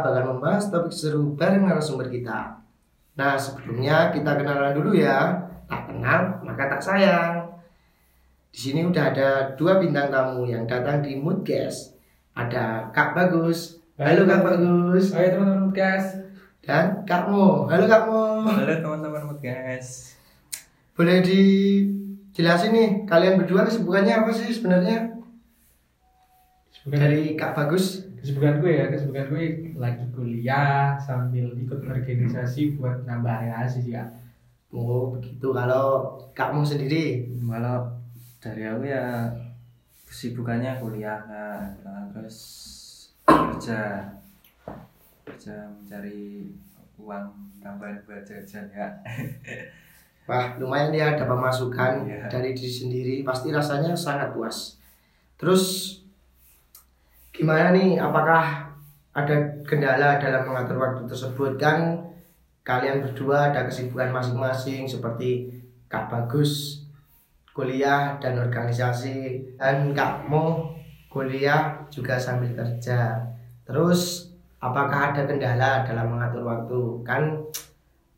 kita bakal membahas topik seru bareng narasumber kita. Nah, sebelumnya kita kenalan dulu ya. Tak kenal, maka tak sayang. Di sini udah ada dua bintang tamu yang datang di Moodcast. Ada Kak Bagus. Halo Kak Bagus. Hai teman-teman guys. Dan Kak Mo. Halo Kak Mo. Halo teman-teman guys. Boleh dijelasin nih, kalian berdua kesibukannya apa sih sebenarnya? Dari Kak Bagus. Kesibukan gue ya, kesibukan gue lagi kuliah sambil ikut organisasi buat nambah relasi sih kak. Oh, begitu. Kalau Kak Mo sendiri, Kalau dari aku ya kesibukannya kuliah kan, Nah, terus kerja kerja mencari uang tambahan buat jajan ya. wah lumayan ya ada pemasukan Iya. dari diri sendiri. Pasti rasanya sangat puas. Terus gimana nih? Apakah ada kendala dalam mengatur waktu tersebut kan? Kalian berdua ada kesibukan masing-masing seperti Kak Bagus kuliah dan organisasi dan Kak Mo kuliah juga sambil kerja. Terus apakah ada kendala dalam mengatur waktu? Kan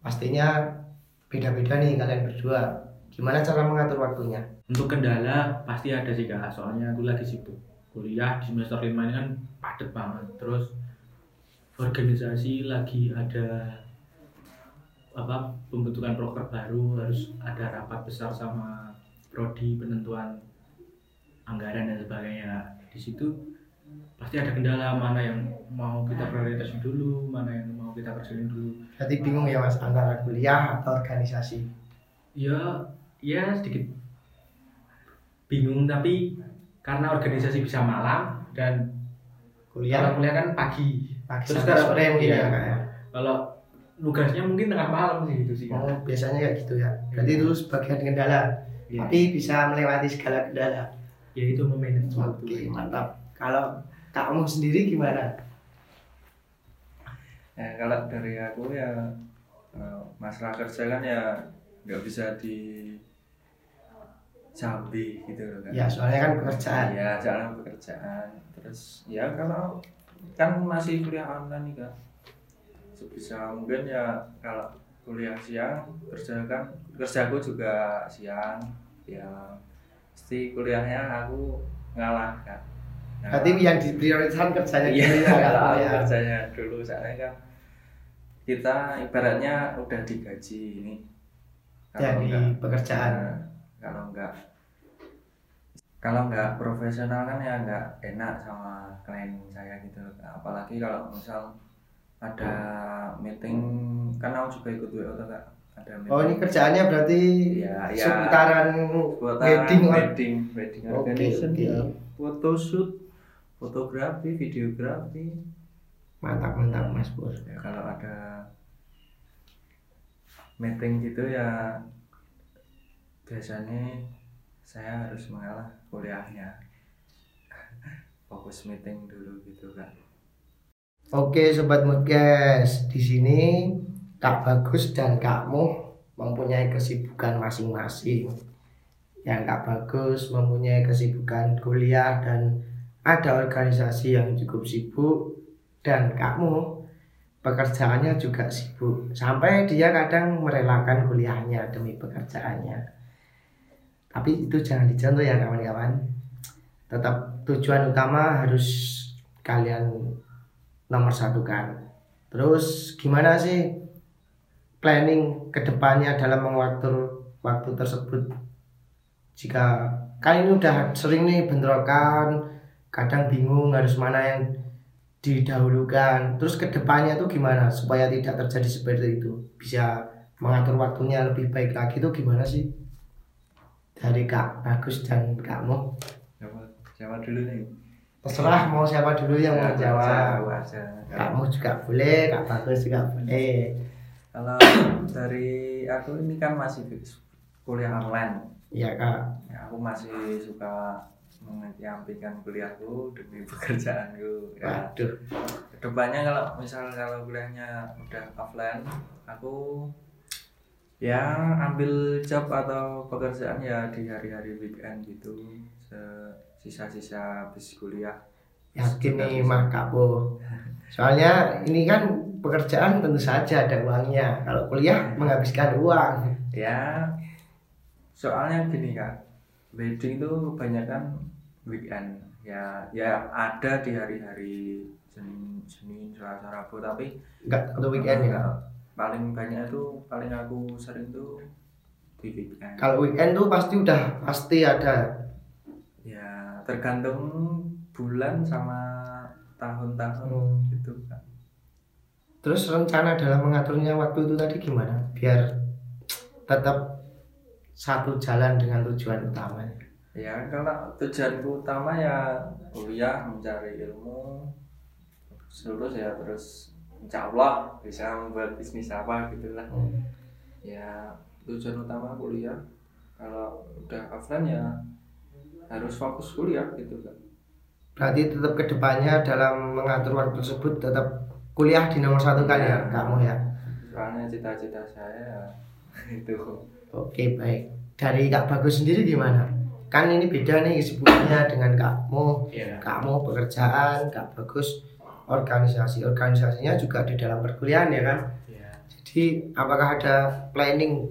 pastinya beda-beda nih kalian berdua. Gimana cara mengatur waktunya? Untuk kendala pasti ada sih kak, soalnya aku lagi sibuk kuliah di semester 5 ini kan padat banget. Terus organisasi lagi ada apa pembentukan proker baru harus ada rapat besar sama prodi penentuan anggaran dan sebagainya. Di situ pasti ada kendala mana yang mau kita prioritasin dulu, mana yang mau kita kerjain dulu. Berarti bingung ya mas antara kuliah atau organisasi. ya ya sedikit bingung tapi karena organisasi bisa malam dan Kuliah kalau kuliah kan pagi pagi terus kalau- sore mungkin iya. ya kak ya. kalau nugasnya mungkin tengah malam sih gitu sih. Oh biasanya kayak gitu ya. Berarti itu sebagian kendala. Iya. Tapi bisa melewati segala kendala. ya itu memanage waktu Oke mantap. Kalau kamu sendiri gimana? Ya kalau dari aku ya eh, masalah kerja kan ya nggak bisa di jambi gitu loh kan. Ya soalnya kan pekerjaan. Iya, jalan pekerjaan. Terus ya kalau kan masih kuliah online nih kak. Sebisa mungkin ya kalau kuliah siang kerja kan kerjaku juga siang ya pasti kuliahnya aku ngalah kak. Ngalah. Berarti yang diprioritaskan kerjanya iya dulu ya, kalau Kak, aku ya. kerjanya dulu soalnya kan kita ibaratnya udah digaji ini Dari pekerjaan. Nah, kalau enggak kalau enggak profesional kan ya enggak enak sama klien saya gitu. Apalagi kalau misal ada meeting kan aku juga ikut WO tuh kak. Ada meeting. Oh ini kerjaannya berarti ya, ya, seputaran wedding wedding wedding organization. oke. ya. Foto shoot fotografi videografi. Mantap mantap Mas Pur. ya kalau ada meeting gitu ya biasanya saya harus mengalah kuliahnya. Fokus meeting dulu gitu kan Oke sobat Mudges, di sini Kak Bagus dan Kak mempunyai kesibukan masing-masing. Yang Kak Bagus mempunyai kesibukan kuliah dan ada organisasi yang cukup sibuk. Dan Kak pekerjaannya juga sibuk. Sampai dia kadang merelakan kuliahnya demi pekerjaannya. Tapi itu jangan dicontoh ya kawan-kawan. Tetap tujuan utama harus kalian nomor satu kan. Terus gimana sih planning ke depannya dalam mengatur waktu tersebut? Jika ini udah sering nih bentrokan, kadang bingung harus mana yang didahulukan. Terus ke depannya tuh gimana supaya tidak terjadi seperti itu? Bisa mengatur waktunya lebih baik lagi tuh gimana sih? Dari Kak Bagus dan Kak Mo. siapa siapa dulu nih Terserah mau siapa dulu yang mau Ya, jawab. aku aja. Kak Mo juga boleh, Kak Bagus juga boleh. kalau dari aku ini kan masih kuliah online Iya Kak. ya, aku masih suka menyampaikan kuliahku demi pekerjaanku ya Waduh. ke depannya kalau misal kalau kuliahnya udah offline aku ya ambil job atau pekerjaan ya di hari-hari weekend gitu sisa-sisa habis kuliah Yakin nih. Mah Kak Bo. Soalnya ini kan pekerjaan tentu saja ada uangnya. Kalau kuliah menghabiskan uang. ya soalnya gini kak wedding itu kebanyakan weekend ya ya ada di hari-hari Senin Senin Selasa Rabu tapi Enggak untuk weekend ya. Paling banyak itu paling aku sering tuh di weekend Kalau weekend tuh pasti udah pasti ada. ya tergantung bulan sama tahun-tahun Hmm. gitu kak Terus rencana dalam mengaturnya waktu itu tadi gimana? Biar tetap satu jalan dengan tujuan utama. ya kalau tujuanku utama ya kuliah mencari ilmu lulus ya terus insya Allah bisa membuat bisnis apa gitu lah Hmm. ya tujuan utama kuliah kalau udah offline ya harus fokus kuliah gitu kan Berarti tetap ke depannya dalam mengatur waktu tersebut tetap kuliah di nomor satu kan ya Iya. kamu ya. soalnya cita-cita saya ya itu Oke baik. Dari Kak Bagus sendiri gimana? Kan ini beda nih kesibukannya dengan kamu. Iya. Kamu pekerjaan, Kak Bagus organisasi. Organisasinya juga di dalam perkuliahan ya kan. Iya. Jadi apakah ada planning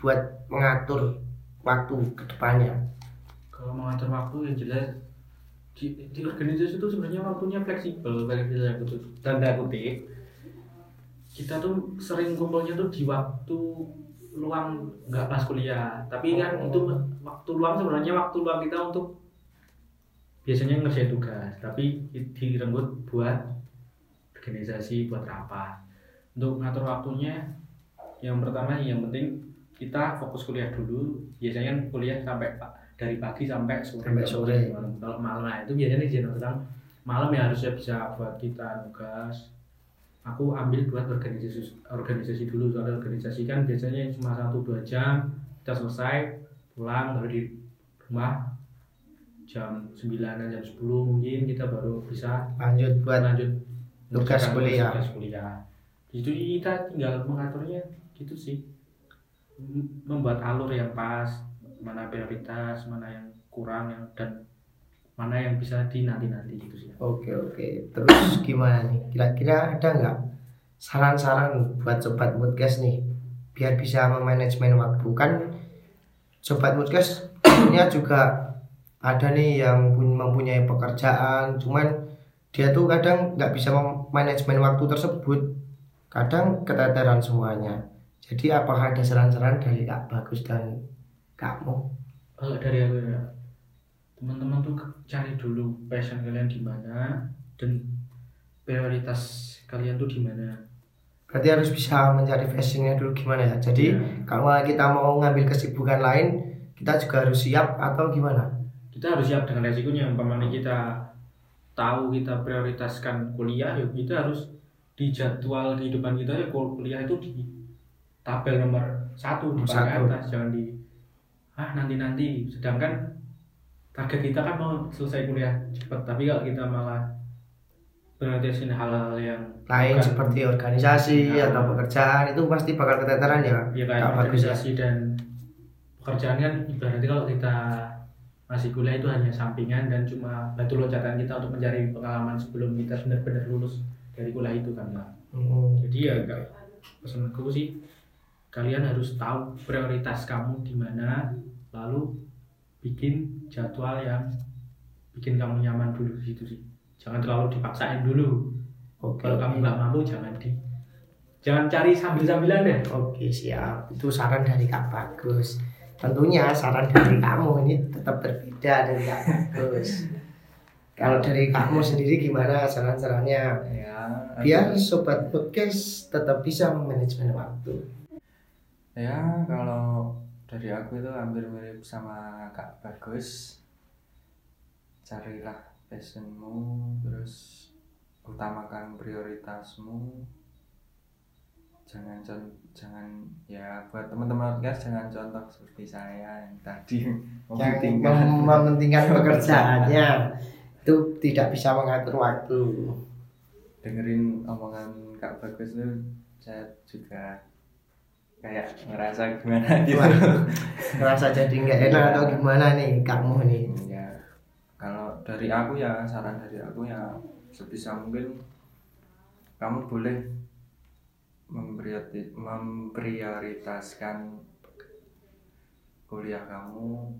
buat mengatur waktu ke depannya? Kalau mengatur waktu yang jelas di, di organisasi itu sebenarnya waktunya fleksibel fleksibel yang kutip tanda kutip kita tuh sering kumpulnya tuh di waktu luang nggak pas kuliah tapi kan Oh. itu waktu luang sebenarnya waktu luang kita untuk biasanya ngerjain tugas tapi di- direnggut buat organisasi buat rapat. Untuk ngatur waktunya yang pertama yang penting kita fokus kuliah dulu. Biasanya kan kuliah sampai pa- dari pagi sampai sore. Sampai sore. malam kalau malam nah, itu biasanya di tentang malam ya harusnya bisa buat kita tugas. Aku ambil buat organisasi organisasi dulu. Soalnya organisasi kan biasanya cuma satu dua jam kita selesai pulang baru di rumah jam 9 jam 10 mungkin kita baru bisa Lanjut buat lanjut tugas kuliah. tugas kuliah itu kita tinggal mengaturnya gitu sih membuat alur yang pas mana prioritas mana yang kurang yang dan mana yang bisa di nanti nanti gitu sih Oke oke. Terus gimana nih? Kira-kira ada nggak saran-saran buat sobat podcast nih biar bisa memanajemen waktu kan sobat podcast punya juga ada nih yang pun- mempunyai pekerjaan cuman dia tuh kadang nggak bisa memanajemen waktu tersebut. Kadang keteteran semuanya. Jadi apakah ada saran-saran dari Kak Bagus dan kamu? Kalau dari aku ya. Teman-teman tuh cari dulu passion kalian di mana dan prioritas kalian tuh di mana. Berarti harus bisa mencari fashionnya dulu gimana ya? Jadi Iya. kalau kita mau ngambil kesibukan lain kita juga harus siap atau gimana kita harus siap dengan resikonya umpamanya kita tahu kita prioritaskan kuliah ya kita harus di jadwal kehidupan kita ya kul- kuliah itu di tabel nomor satu di paling atas jangan di ah nanti nanti sedangkan target kita kan mau selesai kuliah cepat tapi kalau kita malah prioritasin hal-hal yang lain bukan- seperti organisasi Nah. atau pekerjaan itu pasti bakal keteteran ya ya kayak Bagus ya. organisasi dan pekerjaan kan ibaratnya kalau kita masih kuliah itu hanya sampingan dan cuma batu loncatan kita untuk mencari pengalaman sebelum kita benar-benar lulus dari kuliah itu kan Pak. Hmm. jadi ya enggak pesanku sih kalian harus tahu prioritas kamu di mana lalu bikin jadwal yang bikin kamu nyaman dulu di situ sih. Jangan terlalu dipaksain dulu. Oke. Kalau kamu nggak mampu jangan di jangan cari sambil-sambilan deh. Oke siap. Itu saran dari Kak Bagus tentunya saran dari kamu ini tetap berbeda dari Kak Bagus. Kalau dari kamu sendiri gimana saran-sarannya? Ya biar sobat podcast tetap bisa memanajemen waktu. Ya kalau dari aku itu hampir mirip sama kak bagus. Carilah passionmu terus utamakan prioritasmu jangan con- jangan ya buat teman-teman podcast jangan contoh seperti saya yang tadi yang mementingkan mem- mementingkan pekerjaannya. itu tidak bisa mengatur waktu. Dengerin omongan kak bagus itu saya juga kayak ngerasa gimana gitu. ngerasa jadi nggak enak atau gimana nih kamu nih? Ya kalau dari aku ya saran dari aku ya sebisa mungkin kamu boleh mempriori- memprioritaskan kuliah kamu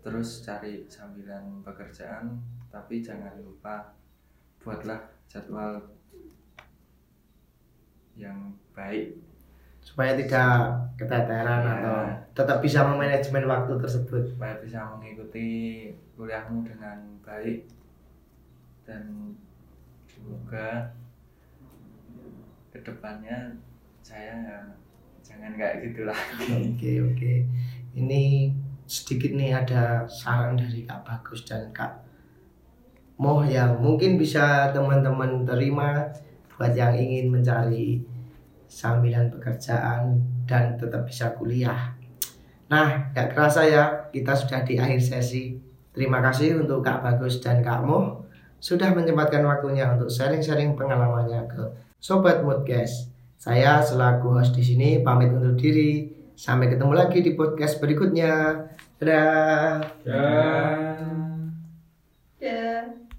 terus cari sambilan pekerjaan tapi jangan lupa buatlah jadwal yang baik. Supaya tidak keteteran Ya. atau tetap bisa memanajemen waktu tersebut. Supaya bisa mengikuti kuliahmu dengan baik. Dan semoga ke depannya saya ya jangan kayak gitu lagi Oke oke. Ini sedikit nih ada saran dari Kak Bagus dan Kak Moh yang mungkin bisa teman-teman terima buat yang ingin mencari sambilan pekerjaan dan tetap bisa kuliah. Nah, gak kerasa ya, kita sudah di akhir sesi. Terima kasih untuk Kak Bagus dan Kak Moh sudah menyempatkan waktunya untuk sharing-sharing pengalamannya ke Sobat Moodcast. Saya selaku host di sini pamit undur diri. Sampai ketemu lagi di podcast berikutnya. Dadah. Ya. Yeah.